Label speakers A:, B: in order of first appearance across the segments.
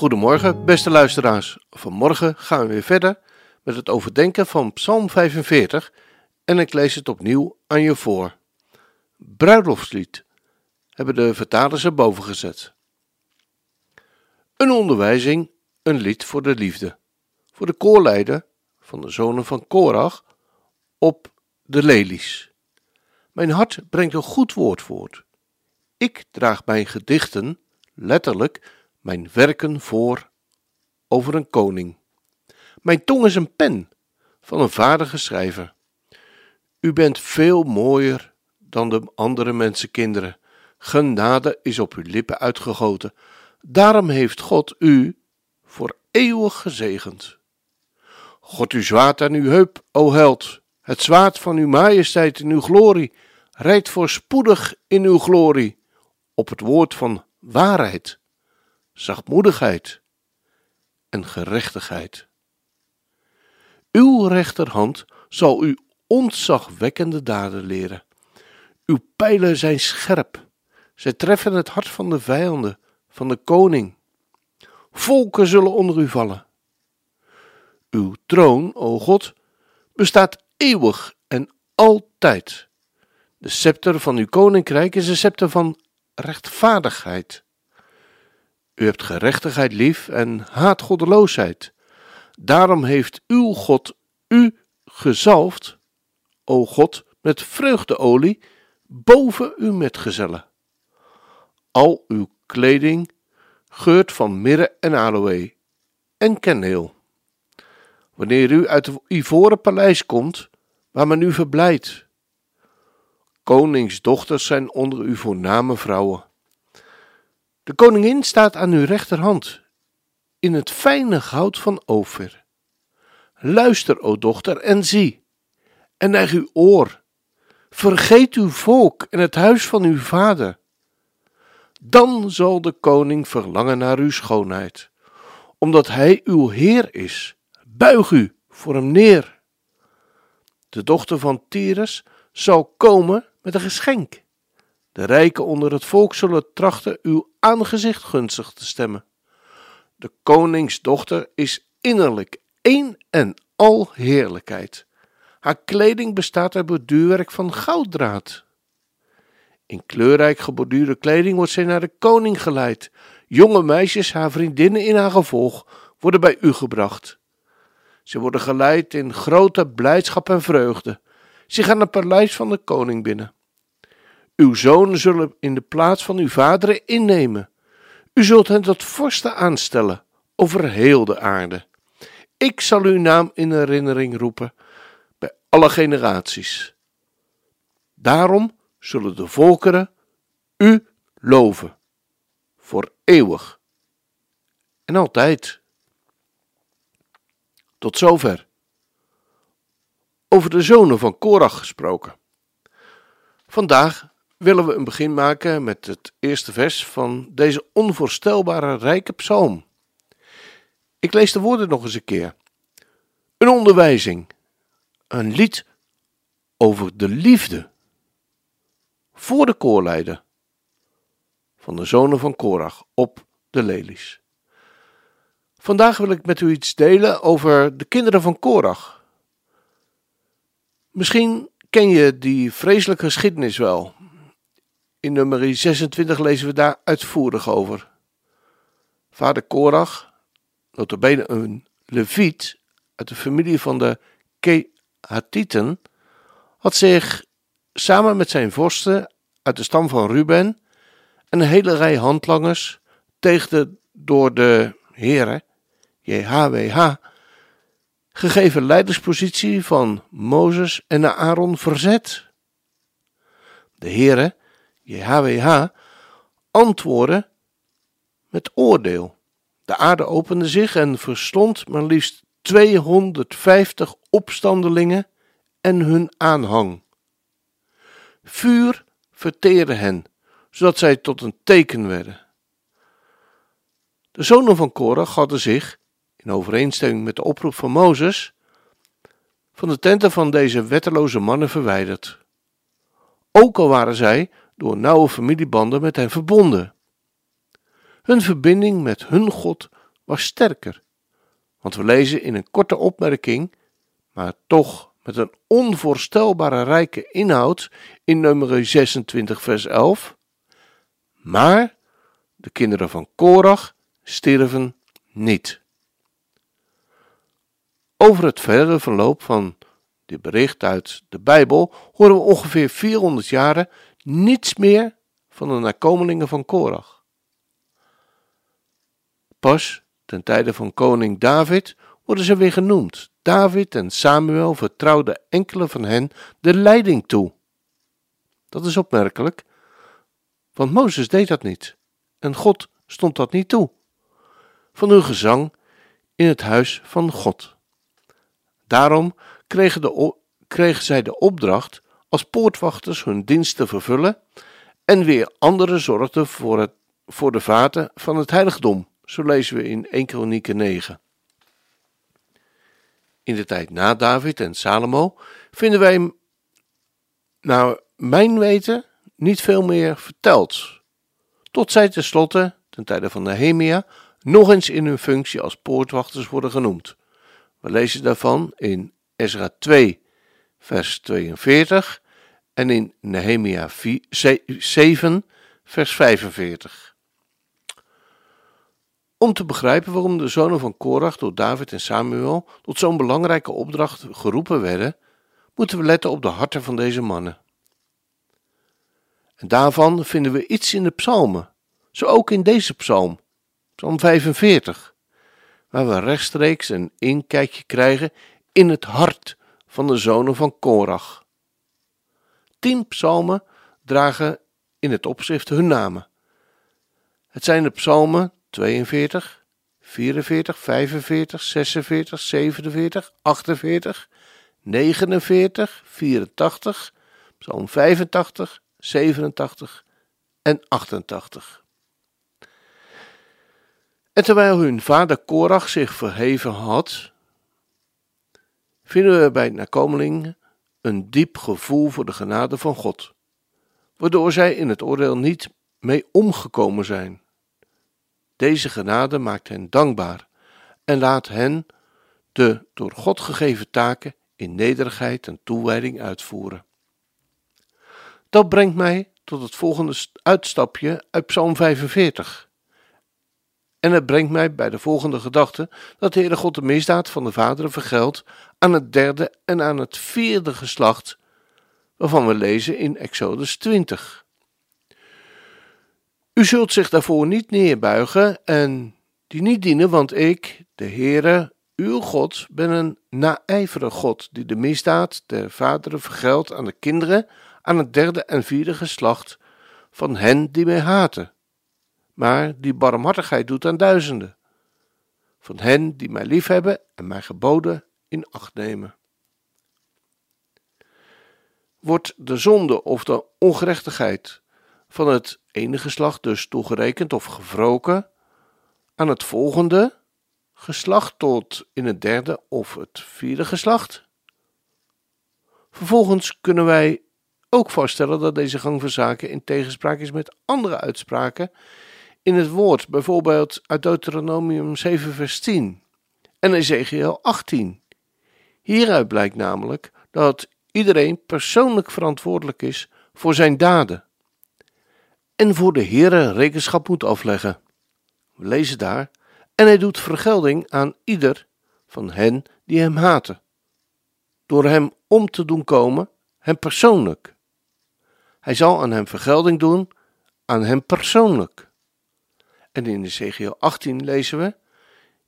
A: Goedemorgen, beste luisteraars. Vanmorgen gaan we weer verder met het overdenken van Psalm 45 en ik lees het opnieuw aan je voor. Bruiloftslied hebben de vertalers erboven gezet. Een onderwijzing, een lied voor de liefde. Voor de koorleider van de zonen van Korach op de lelies. Mijn hart brengt een goed woord voort. Ik draag mijn gedichten, letterlijk, mijn werken voor over een koning. Mijn tong is een pen van een vaardige schrijver. U bent veel mooier dan de andere mensenkinderen. Genade is op uw lippen uitgegoten. Daarom heeft God u voor eeuwig gezegend. God uw zwaard aan uw heup, o held, het zwaard van uw majesteit in uw glorie, rijdt voorspoedig in uw glorie, op het woord van waarheid, zachtmoedigheid en gerechtigheid. Uw rechterhand zal u ontzagwekkende daden leren. Uw pijlen zijn scherp, zij treffen het hart van de vijanden, van de koning. Volken zullen onder u vallen. Uw troon, o God, bestaat eeuwig en altijd. De scepter van uw koninkrijk is een scepter van rechtvaardigheid. U hebt gerechtigheid lief en haat goddeloosheid. Daarom heeft uw God u gezalfd, o God, met vreugdeolie boven uw metgezellen. Al uw kleding geurt van mirre en aloë en kenneel. Wanneer u uit het ivoren paleis komt, waar men u verblijdt. Koningsdochters zijn onder u voorname vrouwen. De koningin staat aan uw rechterhand in het fijne goud van Ophir. Luister, o dochter, en zie, en neig uw oor. Vergeet uw volk en het huis van uw vader. Dan zal de koning verlangen naar uw schoonheid, omdat hij uw Heer is. Buig u voor hem neer. De dochter van Tyrus zal komen met een geschenk. De rijken onder het volk zullen trachten uw aangezicht gunstig te stemmen. De koningsdochter is innerlijk één en al heerlijkheid. Haar kleding bestaat uit borduurwerk van gouddraad. In kleurrijk geborduurde kleding wordt zij naar de koning geleid. Jonge meisjes, haar vriendinnen in haar gevolg, worden bij u gebracht. Ze worden geleid in grote blijdschap en vreugde. Ze gaan het paleis van de koning binnen. Uw zonen zullen in de plaats van uw vaderen innemen. U zult hen tot vorsten aanstellen over heel de aarde. Ik zal uw naam in herinnering roepen bij alle generaties. Daarom zullen de volkeren u loven, voor eeuwig en altijd. Tot zover. Over de zonen van Korach gesproken. Vandaag willen we een begin maken met het eerste vers van deze onvoorstelbare rijke psalm. Ik lees de woorden nog eens een keer. Een onderwijzing, een lied over de liefde voor de koorleider van de zonen van Korach op de lelies. Vandaag wil ik met u iets delen over de kinderen van Korach. Misschien ken je die vreselijke geschiedenis wel. In nummer 26 lezen we daar uitvoerig over. Vader Korach, notabene een leviet uit de familie van de Kehatiten, had zich samen met zijn vorsten uit de stam van Ruben en een hele rij handlangers tegen de door de heren, JHWH, gegeven leiderspositie van Mozes en Aaron verzet. De heren JHWH antwoordde met oordeel. De aarde opende zich en verslond maar liefst 250 opstandelingen en hun aanhang. Vuur verteerde hen, zodat zij tot een teken werden. De zonen van Korach hadden zich, in overeenstemming met de oproep van Mozes, van de tenten van deze wetteloze mannen verwijderd. Ook al waren zij door nauwe familiebanden met hen verbonden. Hun verbinding met hun God was sterker, want we lezen in een korte opmerking, maar toch met een onvoorstelbare rijke inhoud in nummer 26 vers 11. Maar de kinderen van Korach stierven niet. Over het verdere verloop van dit bericht uit de Bijbel horen we ongeveer 400 jaren niets meer van de nakomelingen van Korach. Pas ten tijde van koning David worden ze weer genoemd. David en Samuel vertrouwden enkele van hen de leiding toe. Dat is opmerkelijk, want Mozes deed dat niet en God stond dat niet toe. Van hun gezang in het huis van God. Daarom kregen, de, kregen zij de opdracht als poortwachters hun dienst te vervullen en weer anderen zorgden voor, het, voor de vaten van het heiligdom. Zo lezen we in 1 Kronieken 9. In de tijd na David en Salomo vinden wij, naar mijn weten, niet veel meer verteld. Tot zij tenslotte, ten tijde van Nehemia, nog eens in hun functie als poortwachters worden genoemd. We lezen daarvan in Ezra 2, vers 42 en in Nehemia 7, vers 45. Om te begrijpen waarom de zonen van Korach door David en Samuel tot zo'n belangrijke opdracht geroepen werden, moeten we letten op de harten van deze mannen. En daarvan vinden we iets in de psalmen, zo ook in deze psalm, psalm 45, waar we rechtstreeks een inkijkje krijgen in het hart van de zonen van Korach. Tien psalmen dragen in het opschrift hun namen. Het zijn de psalmen 42, 44, 45, 46, 47, 48, 49, 84, psalm 85, 87 en 88. En terwijl hun vader Korach zich verheven had, vinden we bij nakomelingen een diep gevoel voor de genade van God, waardoor zij in het oordeel niet mee omgekomen zijn. Deze genade maakt hen dankbaar en laat hen de door God gegeven taken in nederigheid en toewijding uitvoeren. Dat brengt mij tot het volgende uitstapje uit Psalm 45. En het brengt mij bij de volgende gedachte dat de Heere God de misdaad van de vaderen vergeldt aan het derde en aan het vierde geslacht, waarvan we lezen in Exodus 20. U zult zich daarvoor niet neerbuigen en die niet dienen, want ik, de Heere, uw God, ben een naijverige God, die de misdaad der vaderen vergeldt aan de kinderen, aan het derde en vierde geslacht van hen die mij haten, maar die barmhartigheid doet aan duizenden, van hen die mij liefhebben en mijn geboden in acht nemen. Wordt de zonde of de ongerechtigheid van het ene geslacht dus toegerekend of gewroken aan het volgende geslacht tot in het derde of het vierde geslacht? Vervolgens kunnen wij ook vaststellen dat deze gang van zaken in tegenspraak is met andere uitspraken in het woord, bijvoorbeeld uit Deuteronomium 7, vers 10 en Ezekiel 18. Hieruit blijkt namelijk dat iedereen persoonlijk verantwoordelijk is voor zijn daden en voor de Heere rekenschap moet afleggen. We lezen daar, en hij doet vergelding aan ieder van hen die hem haten, door hem om te doen komen, hem persoonlijk. Hij zal aan hem vergelding doen, aan hem persoonlijk. En in Ezekiel 18 lezen we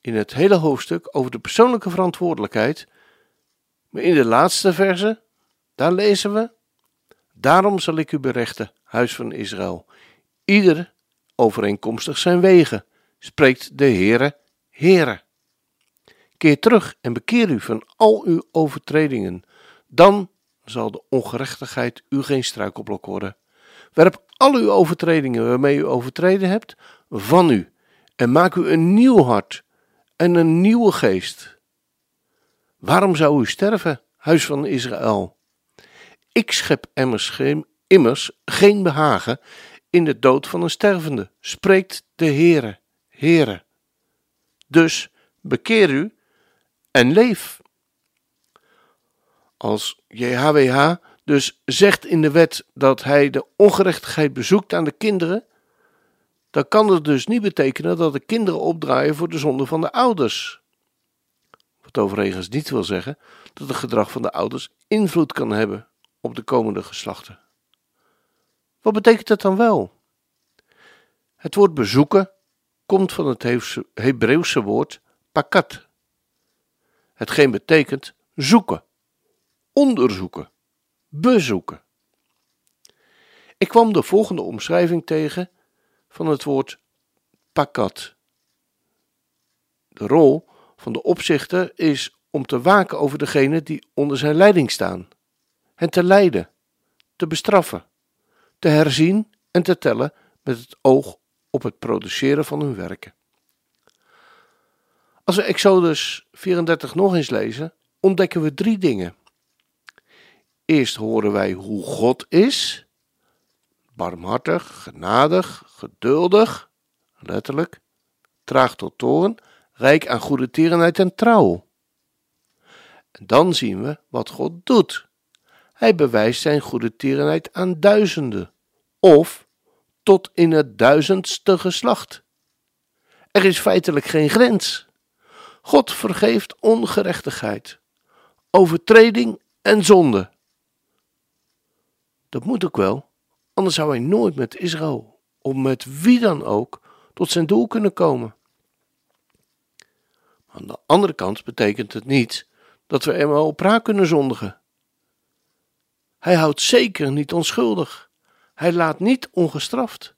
A: in het hele hoofdstuk over de persoonlijke verantwoordelijkheid, maar in de laatste verse, daar lezen we: Daarom zal ik u berechten, huis van Israël, ieder overeenkomstig zijn wegen, spreekt de Heere, Heere. Keer terug en bekeer u van al uw overtredingen, dan zal de ongerechtigheid u geen struikelblok worden. Werp al uw overtredingen waarmee u overtreden hebt van u en maak u een nieuw hart en een nieuwe geest. Waarom zou u sterven, huis van Israël? Ik schep immers geen, immers geen behagen in de dood van een stervende, spreekt de Heere, Heere. Dus bekeer u en leef. Als JHWH dus zegt in de wet dat hij de ongerechtigheid bezoekt aan de kinderen, dan kan het dus niet betekenen dat de kinderen opdraaien voor de zonde van de ouders. Wat overigens niet wil zeggen dat het gedrag van de ouders invloed kan hebben op de komende geslachten. Wat betekent dat dan wel? Het woord bezoeken komt van het Hebreeuwse woord pakat, hetgeen betekent zoeken, onderzoeken, bezoeken. Ik kwam de volgende omschrijving tegen van het woord pakat. De rol van de opzichter is om te waken over degenen die onder zijn leiding staan, hen te leiden, te bestraffen, te herzien en te tellen met het oog op het produceren van hun werken. Als we Exodus 34 nog eens lezen, ontdekken we drie dingen. Eerst horen wij hoe God is: barmhartig, genadig, geduldig, letterlijk, traag tot toren, rijk aan goede tierenheid en trouw. En dan zien we wat God doet. Hij bewijst zijn goede tierenheid aan duizenden, of tot in het duizendste geslacht. Er is feitelijk geen grens. God vergeeft ongerechtigheid, overtreding en zonde. Dat moet ook wel, anders zou hij nooit met Israël of met wie dan ook tot zijn doel kunnen komen. Aan de andere kant betekent het niet dat we maar op raak kunnen zondigen. Hij houdt zeker niet onschuldig. Hij laat niet ongestraft.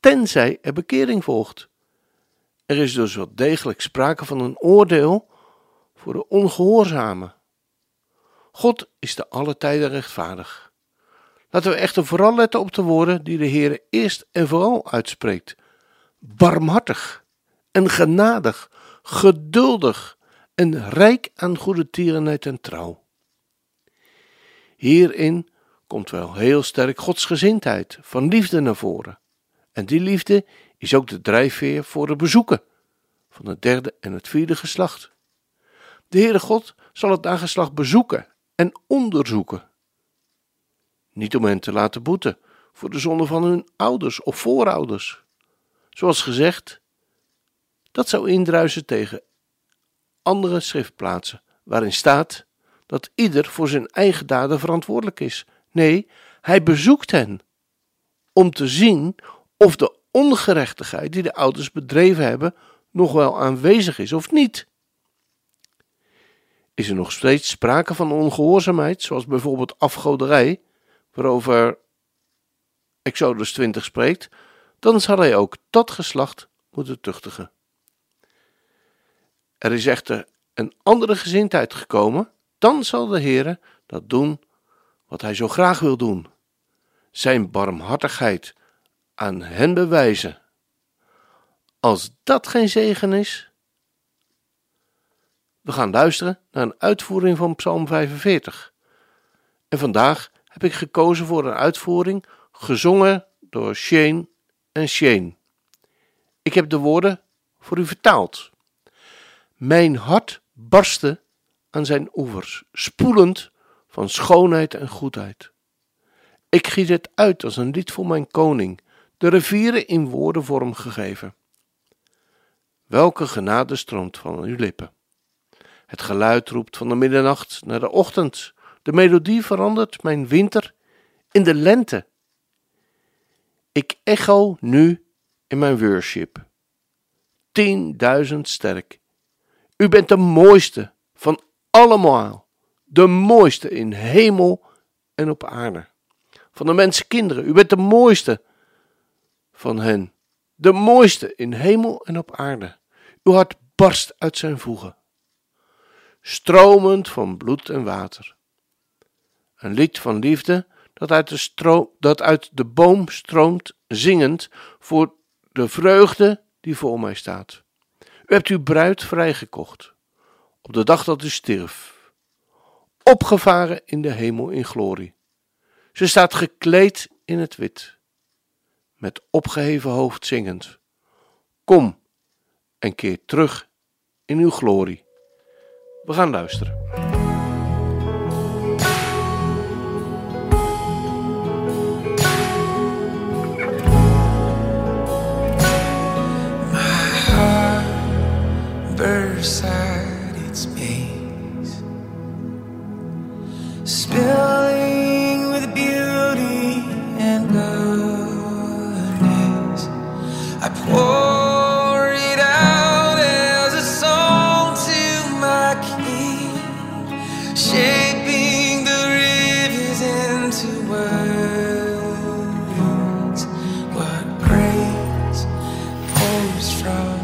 A: Tenzij er bekering volgt. Er is dus wel degelijk sprake van een oordeel voor de ongehoorzamen. God is de alle tijden rechtvaardig. Laten we echter vooral letten op de woorden die de Heer eerst en vooral uitspreekt. Barmhartig en genadig, geduldig en rijk aan goede tierenheid en trouw. Hierin komt wel heel sterk godsgezindheid van liefde naar voren. En die liefde is ook de drijfveer voor het bezoeken van het derde en het vierde geslacht. De Heere God zal het nageslacht bezoeken en onderzoeken. Niet om hen te laten boeten voor de zonde van hun ouders of voorouders. Zoals gezegd, dat zou indruisen tegen andere schriftplaatsen, waarin staat dat ieder voor zijn eigen daden verantwoordelijk is. Nee, hij bezoekt hen om te zien of de ongerechtigheid die de ouders bedreven hebben nog wel aanwezig is of niet. Is er nog steeds sprake van ongehoorzaamheid, zoals bijvoorbeeld afgoderij, waarover Exodus 20 spreekt, dan zal hij ook dat geslacht moeten tuchtigen. Er is echter een andere gezindheid gekomen, dan zal de Heere dat doen wat hij zo graag wil doen: zijn barmhartigheid aan hen bewijzen. Als dat geen zegen is. We gaan luisteren naar een uitvoering van Psalm 45. En vandaag heb ik gekozen voor een uitvoering gezongen door Shane en Shane. Ik heb de woorden voor u vertaald. Mijn hart barstte aan zijn oevers, spoelend van schoonheid en goedheid. Ik giet het uit als een lied voor mijn koning, de rivieren in woordenvorm gegeven. Welke genade stroomt van uw lippen. Het geluid roept van de middernacht naar de ochtend. De melodie verandert mijn winter in de lente. Ik echo nu in mijn worship. Tienduizend sterk. U bent de mooiste van allemaal. De mooiste in hemel en op aarde. Van de mensenkinderen. U bent de mooiste van hen. De mooiste in hemel en op aarde. Uw hart barst uit zijn voegen stromend van bloed en water. Een lied van liefde dat uit de, dat uit de boom stroomt, zingend voor de vreugde die voor mij staat. U hebt uw bruid vrijgekocht op de dag dat u stierf, opgevaren in de hemel in glorie. Ze staat gekleed in het wit, met opgeheven hoofd zingend: Kom en keer terug in uw glorie. We gaan luisteren.
B: crowd.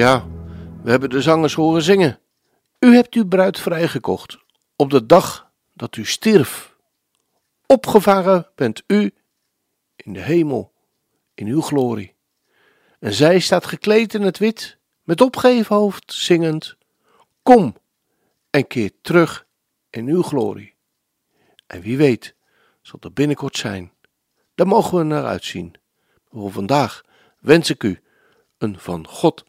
A: Ja, we hebben de zangers horen zingen. U hebt uw bruid vrijgekocht op de dag dat u stierf. Opgevaren bent u in de hemel, in uw glorie. En zij staat gekleed in het wit, met opgeheven hoofd, zingend: Kom en keer terug in uw glorie. En wie weet, zal er binnenkort zijn. Daar mogen we naar uitzien. Voor vandaag wens ik u een van God